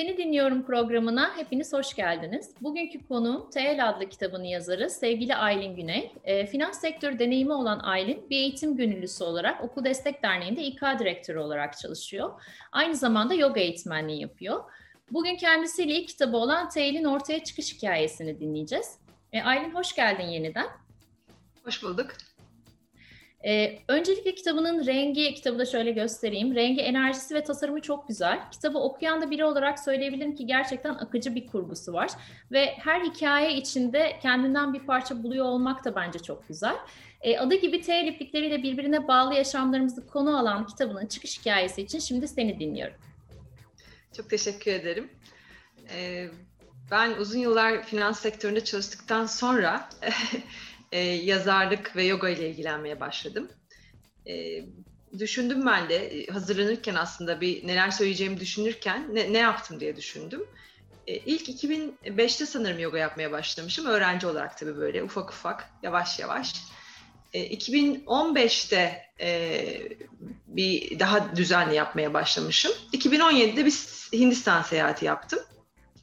Seni Dinliyorum programına hepiniz hoş geldiniz. Bugünkü konuğum TL adlı kitabını yazarı sevgili Aylin Güney. E, finans sektörü deneyimi olan Aylin bir eğitim gönüllüsü olarak Okul Destek Derneği'nde İK direktörü olarak çalışıyor. Aynı zamanda yoga eğitmenliği yapıyor. Bugün kendisiyle ilk kitabı olan TL'in ortaya çıkış hikayesini dinleyeceğiz. E, Aylin hoş geldin yeniden. Hoş bulduk. Ee, öncelikle kitabının rengi, kitabı da şöyle göstereyim. Rengi, enerjisi ve tasarımı çok güzel. Kitabı okuyan da biri olarak söyleyebilirim ki gerçekten akıcı bir kurgusu var. Ve her hikaye içinde kendinden bir parça buluyor olmak da bence çok güzel. Ee, adı gibi T iplikleriyle birbirine bağlı yaşamlarımızı konu alan kitabının çıkış hikayesi için şimdi seni dinliyorum. Çok teşekkür ederim. Ee, ben uzun yıllar finans sektöründe çalıştıktan sonra e, yazarlık ve yoga ile ilgilenmeye başladım. E, düşündüm ben de e, hazırlanırken aslında bir neler söyleyeceğimi düşünürken ne, ne yaptım diye düşündüm. E, ilk 2005'te sanırım yoga yapmaya başlamışım. Öğrenci olarak tabii böyle ufak ufak, yavaş yavaş. E, 2015'te e, bir daha düzenli yapmaya başlamışım. 2017'de bir Hindistan seyahati yaptım.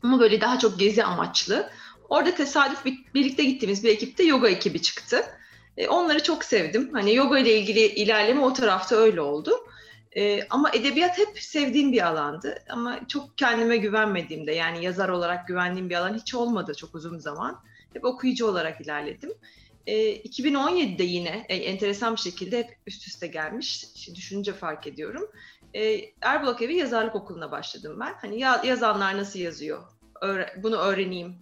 Ama böyle daha çok gezi amaçlı. Orada tesadüf birlikte gittiğimiz bir ekipte yoga ekibi çıktı. E, onları çok sevdim. Hani yoga ile ilgili ilerleme o tarafta öyle oldu. E, ama edebiyat hep sevdiğim bir alandı. Ama çok kendime güvenmediğimde yani yazar olarak güvendiğim bir alan hiç olmadı çok uzun zaman. Hep okuyucu olarak ilerledim. E, 2017'de yine e, enteresan bir şekilde hep üst üste gelmiş. Şimdi düşününce fark ediyorum. E, Erbulak Evi Yazarlık Okulu'na başladım ben. Hani ya, yazanlar nasıl yazıyor? Bunu öğreneyim,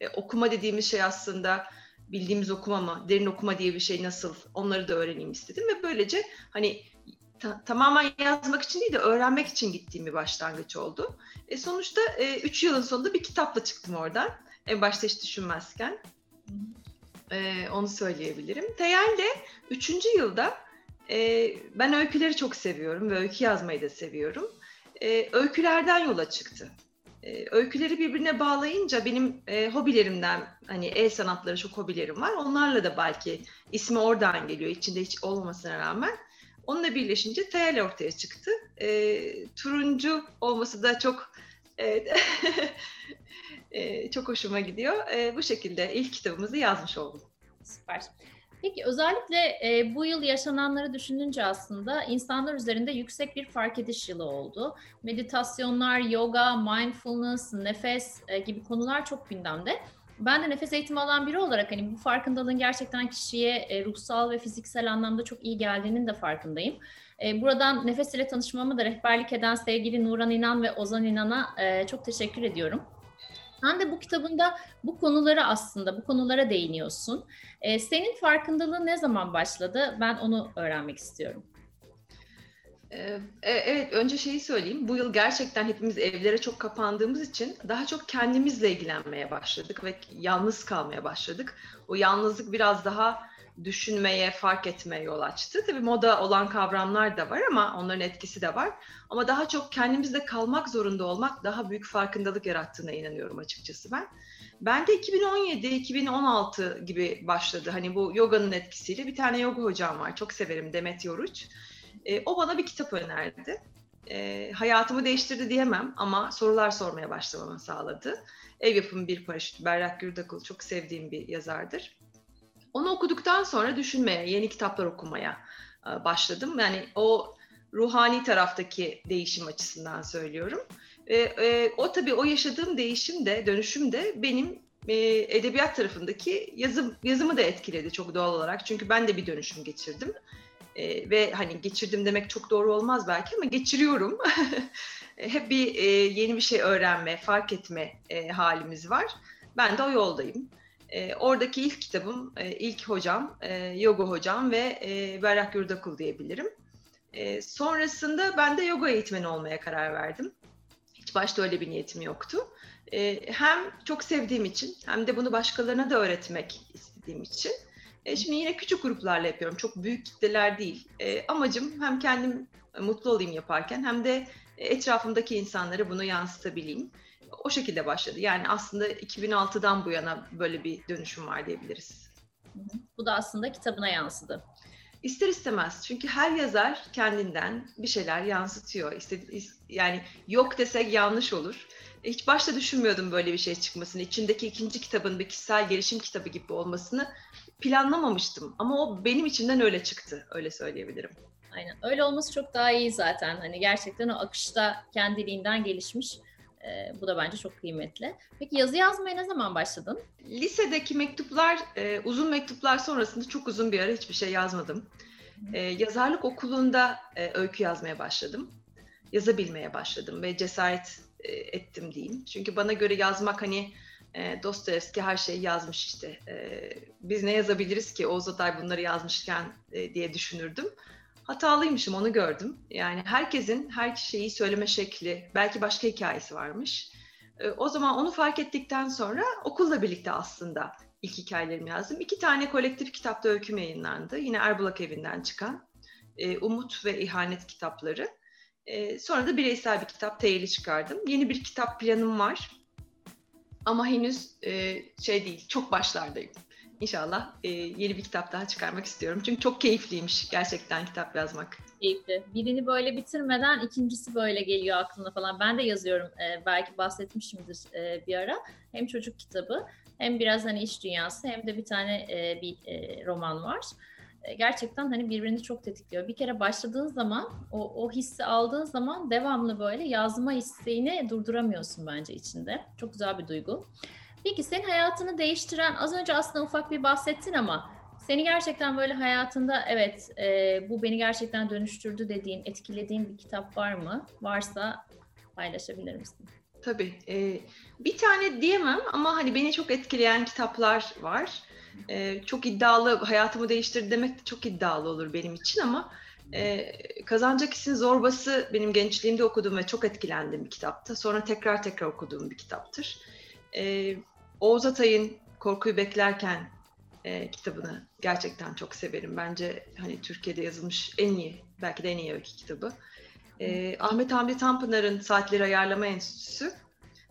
e, okuma dediğimiz şey aslında bildiğimiz okuma mı, derin okuma diye bir şey nasıl onları da öğreneyim istedim ve böylece hani ta- tamamen yazmak için değil de öğrenmek için gittiğim bir başlangıç oldu. E, sonuçta 3 e, yılın sonunda bir kitapla çıktım oradan. En başta hiç düşünmezken. E, onu söyleyebilirim. Teyel de 3. yılda e, ben öyküleri çok seviyorum ve öykü yazmayı da seviyorum. E, öykülerden yola çıktı e, öyküleri birbirine bağlayınca benim e, hobilerimden hani el sanatları çok hobilerim var. Onlarla da belki ismi oradan geliyor içinde hiç olmamasına rağmen. Onunla birleşince Teyel ortaya çıktı. E, turuncu olması da çok e, e, çok hoşuma gidiyor. E, bu şekilde ilk kitabımızı yazmış oldum. Süper. Peki özellikle e, bu yıl yaşananları düşününce aslında insanlar üzerinde yüksek bir fark ediş yılı oldu. Meditasyonlar, yoga, mindfulness, nefes e, gibi konular çok gündemde. Ben de nefes eğitimi alan biri olarak hani bu farkındalığın gerçekten kişiye e, ruhsal ve fiziksel anlamda çok iyi geldiğinin de farkındayım. E, buradan nefes ile tanışmamı da rehberlik eden sevgili Nuran İnan ve Ozan İnan'a e, çok teşekkür ediyorum. Sen de bu kitabında bu konulara aslında, bu konulara değiniyorsun. Ee, senin farkındalığın ne zaman başladı? Ben onu öğrenmek istiyorum. Ee, e, evet, önce şeyi söyleyeyim. Bu yıl gerçekten hepimiz evlere çok kapandığımız için daha çok kendimizle ilgilenmeye başladık ve yalnız kalmaya başladık. O yalnızlık biraz daha düşünmeye, fark etmeye yol açtı. Tabii moda olan kavramlar da var ama onların etkisi de var. Ama daha çok kendimizde kalmak zorunda olmak daha büyük farkındalık yarattığına inanıyorum açıkçası ben. Ben de 2017-2016 gibi başladı. Hani bu yoganın etkisiyle bir tane yoga hocam var. Çok severim Demet Yoruç. E, o bana bir kitap önerdi. E, hayatımı değiştirdi diyemem ama sorular sormaya başlamamı sağladı. Ev yapımı bir paraşüt Berrak Gürdakul çok sevdiğim bir yazardır. Onu okuduktan sonra düşünmeye, yeni kitaplar okumaya e, başladım. Yani o ruhani taraftaki değişim açısından söylüyorum. E, e, o tabii o yaşadığım değişim de, dönüşüm de benim e, edebiyat tarafındaki yazım yazımı da etkiledi çok doğal olarak. Çünkü ben de bir dönüşüm geçirdim. E, ve hani geçirdim demek çok doğru olmaz belki ama geçiriyorum. Hep bir e, yeni bir şey öğrenme, fark etme e, halimiz var. Ben de o yoldayım. E, oradaki ilk kitabım, e, ilk hocam, e, yoga hocam ve e, Berrak Gürdakul diyebilirim. E, sonrasında ben de yoga eğitmeni olmaya karar verdim. Hiç başta öyle bir niyetim yoktu. E, hem çok sevdiğim için hem de bunu başkalarına da öğretmek istediğim için. E, şimdi yine küçük gruplarla yapıyorum. Çok büyük kitleler değil. E, amacım hem kendim mutlu olayım yaparken hem de etrafımdaki insanlara bunu yansıtabileyim o şekilde başladı. Yani aslında 2006'dan bu yana böyle bir dönüşüm var diyebiliriz. Bu da aslında kitabına yansıdı. İster istemez. Çünkü her yazar kendinden bir şeyler yansıtıyor. İşte, yani yok desek yanlış olur. Hiç başta düşünmüyordum böyle bir şey çıkmasını. İçindeki ikinci kitabın bir kişisel gelişim kitabı gibi olmasını planlamamıştım. Ama o benim içimden öyle çıktı. Öyle söyleyebilirim. Aynen. Öyle olması çok daha iyi zaten. Hani gerçekten o akışta kendiliğinden gelişmiş. E, bu da bence çok kıymetli. Peki yazı yazmaya ne zaman başladın? Lisedeki mektuplar, e, uzun mektuplar sonrasında çok uzun bir ara hiçbir şey yazmadım. E, yazarlık okulunda e, öykü yazmaya başladım. Yazabilmeye başladım ve cesaret e, ettim diyeyim. Çünkü bana göre yazmak hani e, Dostoyevski her şeyi yazmış işte. E, biz ne yazabiliriz ki Oğuz Atay bunları yazmışken e, diye düşünürdüm hatalıymışım onu gördüm. Yani herkesin her şeyi söyleme şekli, belki başka hikayesi varmış. Ee, o zaman onu fark ettikten sonra okulla birlikte aslında ilk hikayelerimi yazdım. İki tane kolektif kitapta öyküm yayınlandı. Yine Erbulak evinden çıkan e, Umut ve İhanet kitapları. E, sonra da bireysel bir kitap Teyeli çıkardım. Yeni bir kitap planım var. Ama henüz e, şey değil, çok başlardayım. İnşallah e, yeni bir kitap daha çıkarmak istiyorum. Çünkü çok keyifliymiş gerçekten kitap yazmak. Keyifli. Birini böyle bitirmeden ikincisi böyle geliyor aklına falan. Ben de yazıyorum. E, belki bahsetmişimdir e, bir ara. Hem çocuk kitabı hem biraz hani iş dünyası hem de bir tane e, bir e, roman var. E, gerçekten hani birbirini çok tetikliyor. Bir kere başladığın zaman o, o hissi aldığın zaman devamlı böyle yazma isteğini durduramıyorsun bence içinde. Çok güzel bir duygu. Peki senin hayatını değiştiren, az önce aslında ufak bir bahsettin ama seni gerçekten böyle hayatında evet e, bu beni gerçekten dönüştürdü dediğin, etkilediğin bir kitap var mı? Varsa paylaşabilir misin? Tabii. E, bir tane diyemem ama hani beni çok etkileyen kitaplar var. E, çok iddialı, hayatımı değiştirdi demek de çok iddialı olur benim için ama e, Kazanacak İşin Zorbası benim gençliğimde okuduğum ve çok etkilendiğim bir kitaptı. Sonra tekrar tekrar okuduğum bir kitaptır. E, Oğuz Atay'ın Korkuyu Beklerken e, kitabını gerçekten çok severim. Bence hani Türkiye'de yazılmış en iyi, belki de en iyi öykü kitabı. E, Ahmet Hamdi Tanpınar'ın Saatleri Ayarlama Enstitüsü.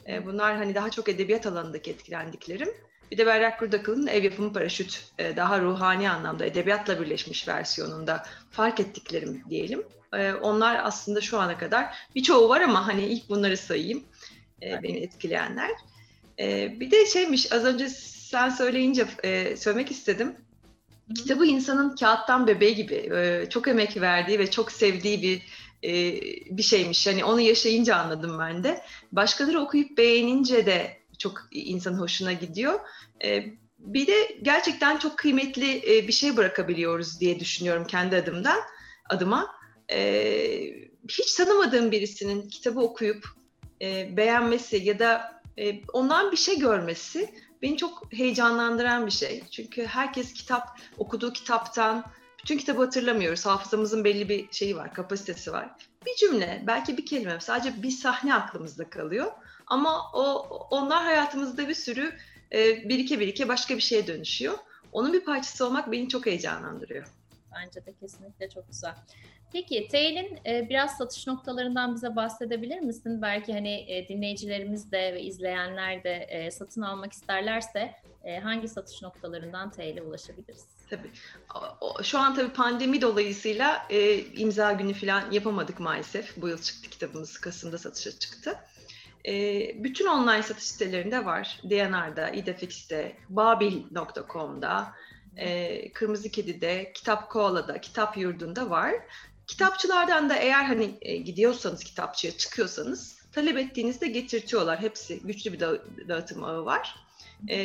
E, bunlar hani daha çok edebiyat alanındaki etkilendiklerim. Bir de Berrak Kurdakıl'ın Ev Yapımı Paraşüt, e, daha ruhani anlamda edebiyatla birleşmiş versiyonunda fark ettiklerim diyelim. E, onlar aslında şu ana kadar birçoğu var ama hani ilk bunları sayayım. E, beni etkileyenler. Bir de şeymiş az önce sen söyleyince söylemek istedim. Kitabı insanın kağıttan bebeği gibi çok emek verdiği ve çok sevdiği bir bir şeymiş. Hani onu yaşayınca anladım ben de. Başkaları okuyup beğenince de çok insan hoşuna gidiyor. E, bir de gerçekten çok kıymetli e, bir şey bırakabiliyoruz diye düşünüyorum kendi adımdan adıma. E, hiç tanımadığım birisinin kitabı okuyup e, beğenmesi ya da e, ondan bir şey görmesi beni çok heyecanlandıran bir şey. Çünkü herkes kitap, okuduğu kitaptan, bütün kitabı hatırlamıyoruz. Hafızamızın belli bir şeyi var, kapasitesi var. Bir cümle, belki bir kelime, sadece bir sahne aklımızda kalıyor. Ama o onlar hayatımızda bir sürü e, birike birike başka bir şeye dönüşüyor. Onun bir parçası olmak beni çok heyecanlandırıyor. Bence de kesinlikle çok güzel. Peki Tail'in e, biraz satış noktalarından bize bahsedebilir misin? Belki hani e, dinleyicilerimiz de ve izleyenler de e, satın almak isterlerse e, hangi satış noktalarından Tail'e ulaşabiliriz? Tabii. Şu an tabii pandemi dolayısıyla e, imza günü falan yapamadık maalesef. Bu yıl çıktı kitabımız Kasım'da satışa çıktı. E, bütün online satış sitelerinde var. DNR'da, İdefix'te, babil.com'da, e, Kırmızı Kedi'de, Kitap Koala'da, Kitap Yurdu'nda var. Kitapçılardan da eğer hani e, gidiyorsanız kitapçıya çıkıyorsanız talep ettiğinizde getirtiyorlar. Hepsi güçlü bir dağıtım ağı var. E,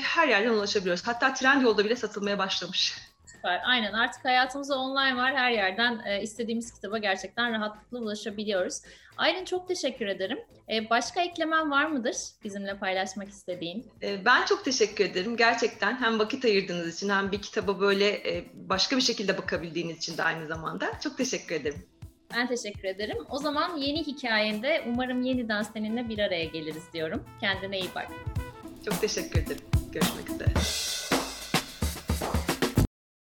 her yerden ulaşabiliyoruz. Hatta Trendyol'da bile satılmaya başlamış. Süper. Aynen artık hayatımızda online var. Her yerden e, istediğimiz kitaba gerçekten rahatlıkla ulaşabiliyoruz. Aylin çok teşekkür ederim. E, başka eklemen var mıdır bizimle paylaşmak istediğin? E, ben çok teşekkür ederim. Gerçekten hem vakit ayırdığınız için hem bir kitaba böyle e, başka bir şekilde bakabildiğiniz için de aynı zamanda. Çok teşekkür ederim. Ben teşekkür ederim. O zaman yeni hikayende umarım yeniden seninle bir araya geliriz diyorum. Kendine iyi bak. Çok teşekkür ederim. Görüşmek üzere.